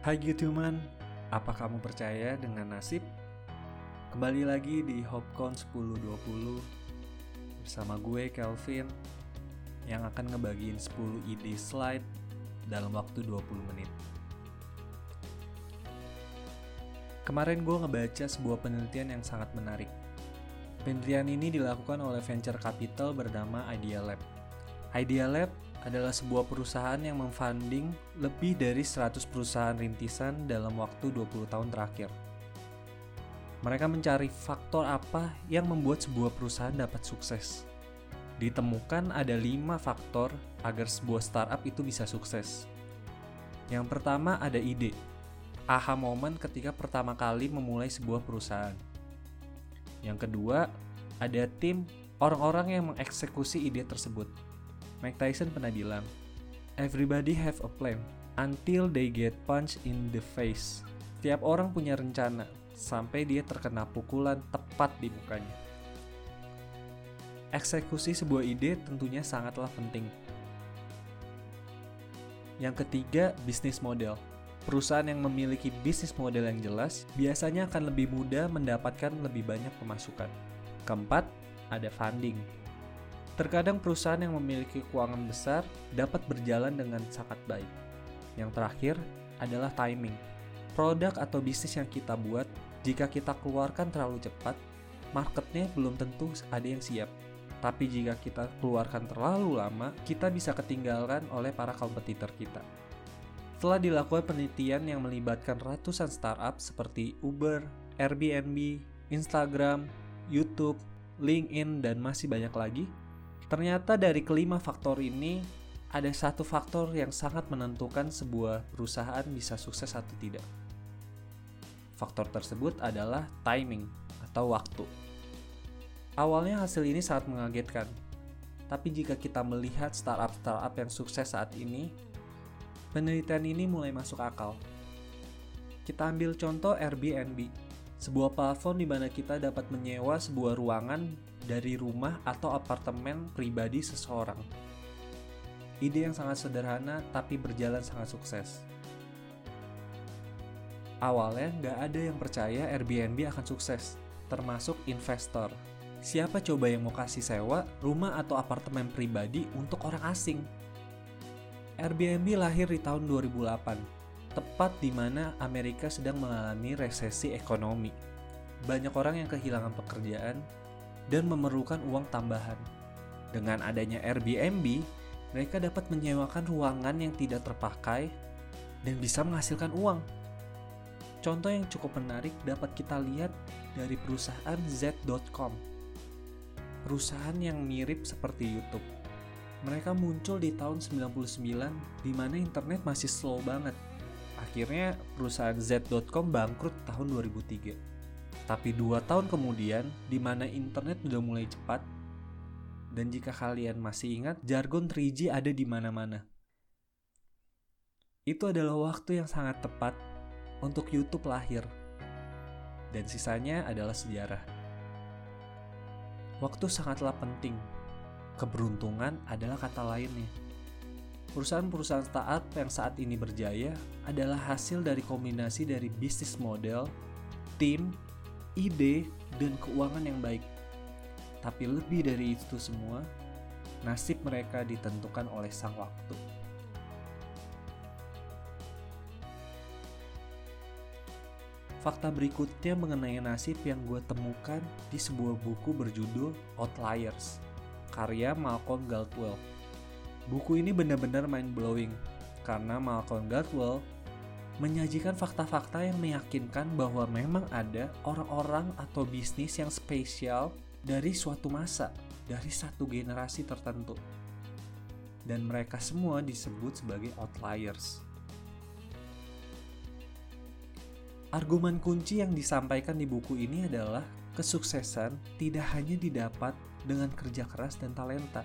Hai Gituman, apa kamu percaya dengan nasib? Kembali lagi di Hopcon 1020 bersama gue Kelvin yang akan ngebagiin 10 ide slide dalam waktu 20 menit. Kemarin gue ngebaca sebuah penelitian yang sangat menarik. Penelitian ini dilakukan oleh venture capital bernama Idea Lab. Idea Lab adalah sebuah perusahaan yang memfunding lebih dari 100 perusahaan rintisan dalam waktu 20 tahun terakhir. Mereka mencari faktor apa yang membuat sebuah perusahaan dapat sukses. Ditemukan ada 5 faktor agar sebuah startup itu bisa sukses. Yang pertama ada ide. Aha momen ketika pertama kali memulai sebuah perusahaan. Yang kedua, ada tim orang-orang yang mengeksekusi ide tersebut. Mike Tyson pernah bilang, Everybody have a plan until they get punched in the face. Tiap orang punya rencana sampai dia terkena pukulan tepat di mukanya. Eksekusi sebuah ide tentunya sangatlah penting. Yang ketiga, bisnis model. Perusahaan yang memiliki bisnis model yang jelas biasanya akan lebih mudah mendapatkan lebih banyak pemasukan. Keempat, ada funding. Terkadang perusahaan yang memiliki keuangan besar dapat berjalan dengan sangat baik. Yang terakhir adalah timing. Produk atau bisnis yang kita buat, jika kita keluarkan terlalu cepat, marketnya belum tentu ada yang siap. Tapi jika kita keluarkan terlalu lama, kita bisa ketinggalan oleh para kompetitor kita. Setelah dilakukan penelitian yang melibatkan ratusan startup seperti Uber, Airbnb, Instagram, YouTube, LinkedIn, dan masih banyak lagi, Ternyata dari kelima faktor ini, ada satu faktor yang sangat menentukan sebuah perusahaan bisa sukses atau tidak. Faktor tersebut adalah timing atau waktu. Awalnya hasil ini sangat mengagetkan, tapi jika kita melihat startup-startup yang sukses saat ini, penelitian ini mulai masuk akal. Kita ambil contoh Airbnb, sebuah platform di mana kita dapat menyewa sebuah ruangan dari rumah atau apartemen pribadi seseorang. Ide yang sangat sederhana tapi berjalan sangat sukses. Awalnya nggak ada yang percaya Airbnb akan sukses, termasuk investor. Siapa coba yang mau kasih sewa rumah atau apartemen pribadi untuk orang asing? Airbnb lahir di tahun 2008, tepat di mana Amerika sedang mengalami resesi ekonomi. Banyak orang yang kehilangan pekerjaan dan memerlukan uang tambahan. Dengan adanya Airbnb, mereka dapat menyewakan ruangan yang tidak terpakai dan bisa menghasilkan uang. Contoh yang cukup menarik dapat kita lihat dari perusahaan Z.com. Perusahaan yang mirip seperti YouTube. Mereka muncul di tahun 99 di mana internet masih slow banget. Akhirnya perusahaan Z.com bangkrut tahun 2003. Tapi dua tahun kemudian, di mana internet sudah mulai cepat, dan jika kalian masih ingat, jargon 3G ada di mana-mana. Itu adalah waktu yang sangat tepat untuk YouTube lahir. Dan sisanya adalah sejarah. Waktu sangatlah penting. Keberuntungan adalah kata lainnya. Perusahaan-perusahaan startup yang saat ini berjaya adalah hasil dari kombinasi dari bisnis model, tim, ide, dan keuangan yang baik. Tapi lebih dari itu semua, nasib mereka ditentukan oleh sang waktu. Fakta berikutnya mengenai nasib yang gue temukan di sebuah buku berjudul Outliers, karya Malcolm Gladwell. Buku ini benar-benar mind blowing karena Malcolm Gladwell menyajikan fakta-fakta yang meyakinkan bahwa memang ada orang-orang atau bisnis yang spesial dari suatu masa, dari satu generasi tertentu. Dan mereka semua disebut sebagai outliers. Argumen kunci yang disampaikan di buku ini adalah kesuksesan tidak hanya didapat dengan kerja keras dan talenta,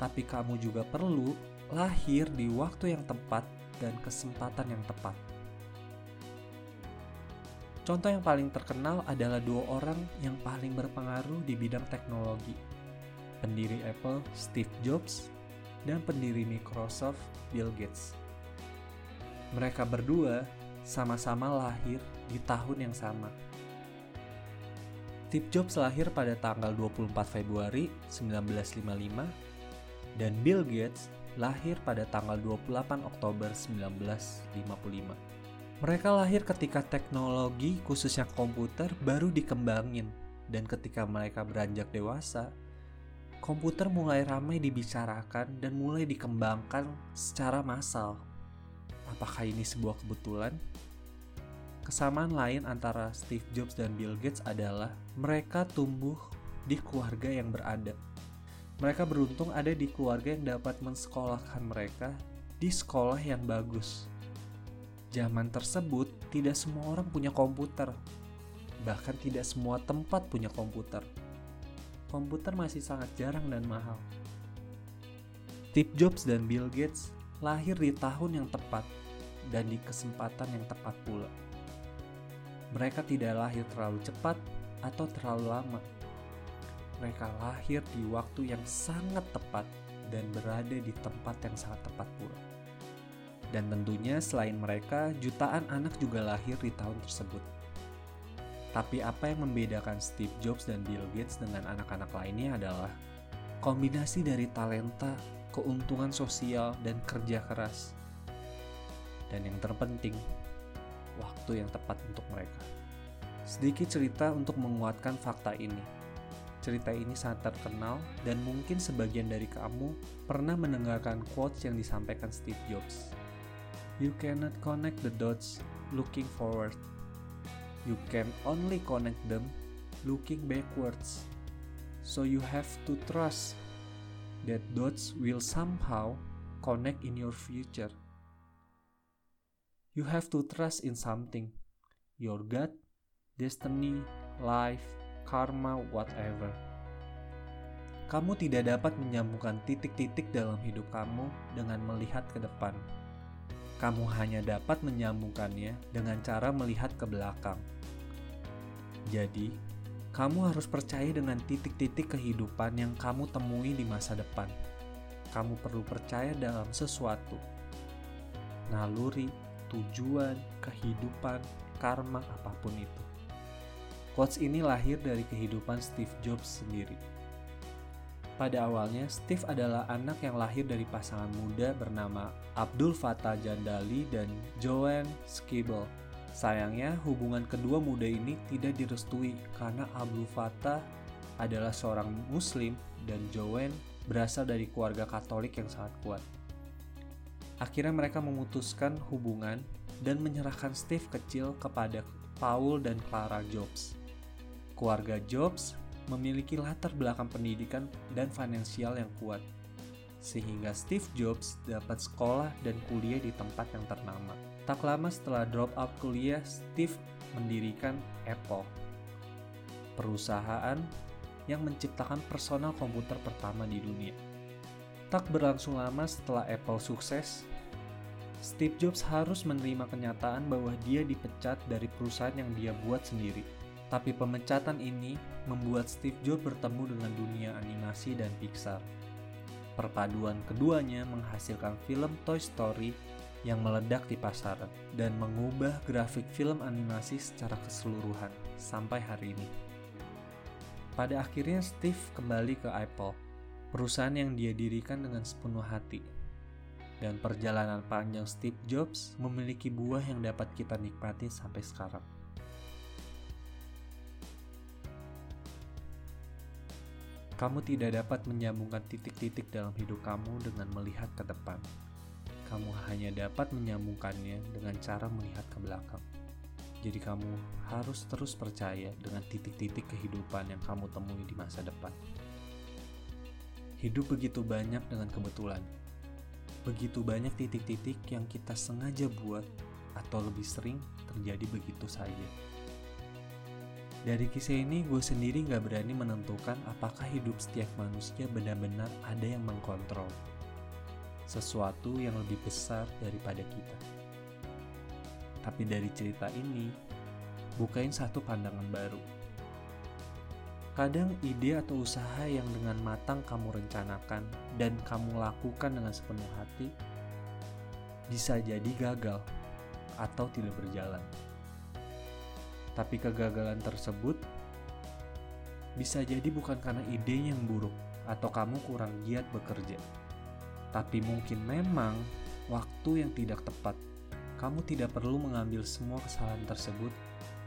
tapi kamu juga perlu lahir di waktu yang tepat dan kesempatan yang tepat. Contoh yang paling terkenal adalah dua orang yang paling berpengaruh di bidang teknologi. Pendiri Apple, Steve Jobs, dan pendiri Microsoft, Bill Gates. Mereka berdua sama-sama lahir di tahun yang sama. Steve Jobs lahir pada tanggal 24 Februari 1955 dan Bill Gates lahir pada tanggal 28 Oktober 1955. Mereka lahir ketika teknologi khususnya komputer baru dikembangin dan ketika mereka beranjak dewasa, komputer mulai ramai dibicarakan dan mulai dikembangkan secara massal. Apakah ini sebuah kebetulan? Kesamaan lain antara Steve Jobs dan Bill Gates adalah mereka tumbuh di keluarga yang beradab. Mereka beruntung ada di keluarga yang dapat mensekolahkan mereka di sekolah yang bagus. Zaman tersebut, tidak semua orang punya komputer. Bahkan tidak semua tempat punya komputer. Komputer masih sangat jarang dan mahal. Steve Jobs dan Bill Gates lahir di tahun yang tepat dan di kesempatan yang tepat pula. Mereka tidak lahir terlalu cepat atau terlalu lama. Mereka lahir di waktu yang sangat tepat dan berada di tempat yang sangat tepat pula. Dan tentunya selain mereka, jutaan anak juga lahir di tahun tersebut. Tapi apa yang membedakan Steve Jobs dan Bill Gates dengan anak-anak lainnya adalah kombinasi dari talenta, keuntungan sosial, dan kerja keras. Dan yang terpenting, waktu yang tepat untuk mereka. Sedikit cerita untuk menguatkan fakta ini. Cerita ini sangat terkenal dan mungkin sebagian dari kamu pernah mendengarkan quotes yang disampaikan Steve Jobs. You cannot connect the dots looking forward. You can only connect them looking backwards. So you have to trust that dots will somehow connect in your future. You have to trust in something. Your God, destiny, life, karma, whatever. Kamu tidak dapat menyambungkan titik-titik dalam hidup kamu dengan melihat ke depan. Kamu hanya dapat menyambungkannya dengan cara melihat ke belakang. Jadi, kamu harus percaya dengan titik-titik kehidupan yang kamu temui di masa depan. Kamu perlu percaya dalam sesuatu, naluri, tujuan, kehidupan, karma, apa pun itu. Quotes ini lahir dari kehidupan Steve Jobs sendiri. Pada awalnya, Steve adalah anak yang lahir dari pasangan muda bernama Abdul Fattah Jandali dan Joanne Skibble. Sayangnya, hubungan kedua muda ini tidak direstui karena Abdul Fattah adalah seorang Muslim dan Joanne berasal dari keluarga Katolik yang sangat kuat. Akhirnya mereka memutuskan hubungan dan menyerahkan Steve kecil kepada Paul dan Clara Jobs. Keluarga Jobs memiliki latar belakang pendidikan dan finansial yang kuat, sehingga Steve Jobs dapat sekolah dan kuliah di tempat yang ternama. Tak lama setelah drop out kuliah, Steve mendirikan Apple, perusahaan yang menciptakan personal komputer pertama di dunia. Tak berlangsung lama setelah Apple sukses, Steve Jobs harus menerima kenyataan bahwa dia dipecat dari perusahaan yang dia buat sendiri. Tapi pemecatan ini membuat Steve Jobs bertemu dengan dunia animasi dan Pixar. Perpaduan keduanya menghasilkan film Toy Story yang meledak di pasaran dan mengubah grafik film animasi secara keseluruhan sampai hari ini. Pada akhirnya Steve kembali ke Apple, perusahaan yang dia dirikan dengan sepenuh hati dan perjalanan panjang Steve Jobs memiliki buah yang dapat kita nikmati sampai sekarang. Kamu tidak dapat menyambungkan titik-titik dalam hidup kamu dengan melihat ke depan. Kamu hanya dapat menyambungkannya dengan cara melihat ke belakang. Jadi kamu harus terus percaya dengan titik-titik kehidupan yang kamu temui di masa depan. Hidup begitu banyak dengan kebetulan, begitu banyak titik-titik yang kita sengaja buat atau lebih sering terjadi begitu saja. Dari kisah ini gue sendiri gak berani menentukan apakah hidup setiap manusia benar-benar ada yang mengkontrol sesuatu yang lebih besar daripada kita. Tapi dari cerita ini, bukain satu pandangan baru Kadang ide atau usaha yang dengan matang kamu rencanakan dan kamu lakukan dengan sepenuh hati bisa jadi gagal atau tidak berjalan. Tapi kegagalan tersebut bisa jadi bukan karena ide yang buruk atau kamu kurang giat bekerja. Tapi mungkin memang waktu yang tidak tepat. Kamu tidak perlu mengambil semua kesalahan tersebut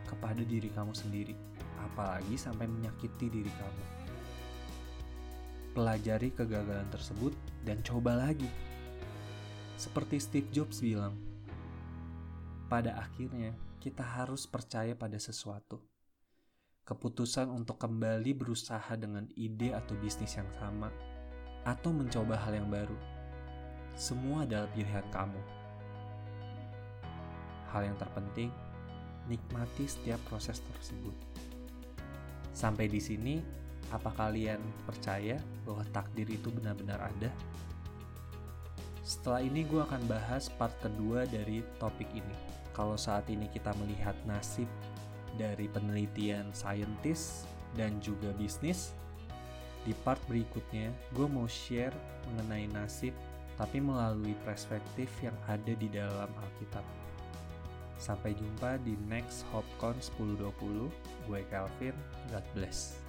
kepada diri kamu sendiri, apalagi sampai menyakiti diri kamu. Pelajari kegagalan tersebut dan coba lagi. Seperti Steve Jobs bilang, pada akhirnya kita harus percaya pada sesuatu. Keputusan untuk kembali berusaha dengan ide atau bisnis yang sama, atau mencoba hal yang baru, semua adalah pilihan kamu. Hal yang terpenting, nikmati setiap proses tersebut. Sampai di sini, apa kalian percaya bahwa takdir itu benar-benar ada? Setelah ini gue akan bahas part kedua dari topik ini. Kalau saat ini kita melihat nasib dari penelitian saintis dan juga bisnis, di part berikutnya gue mau share mengenai nasib tapi melalui perspektif yang ada di dalam Alkitab. Sampai jumpa di next HopCon 1020. Gue Calvin, God bless.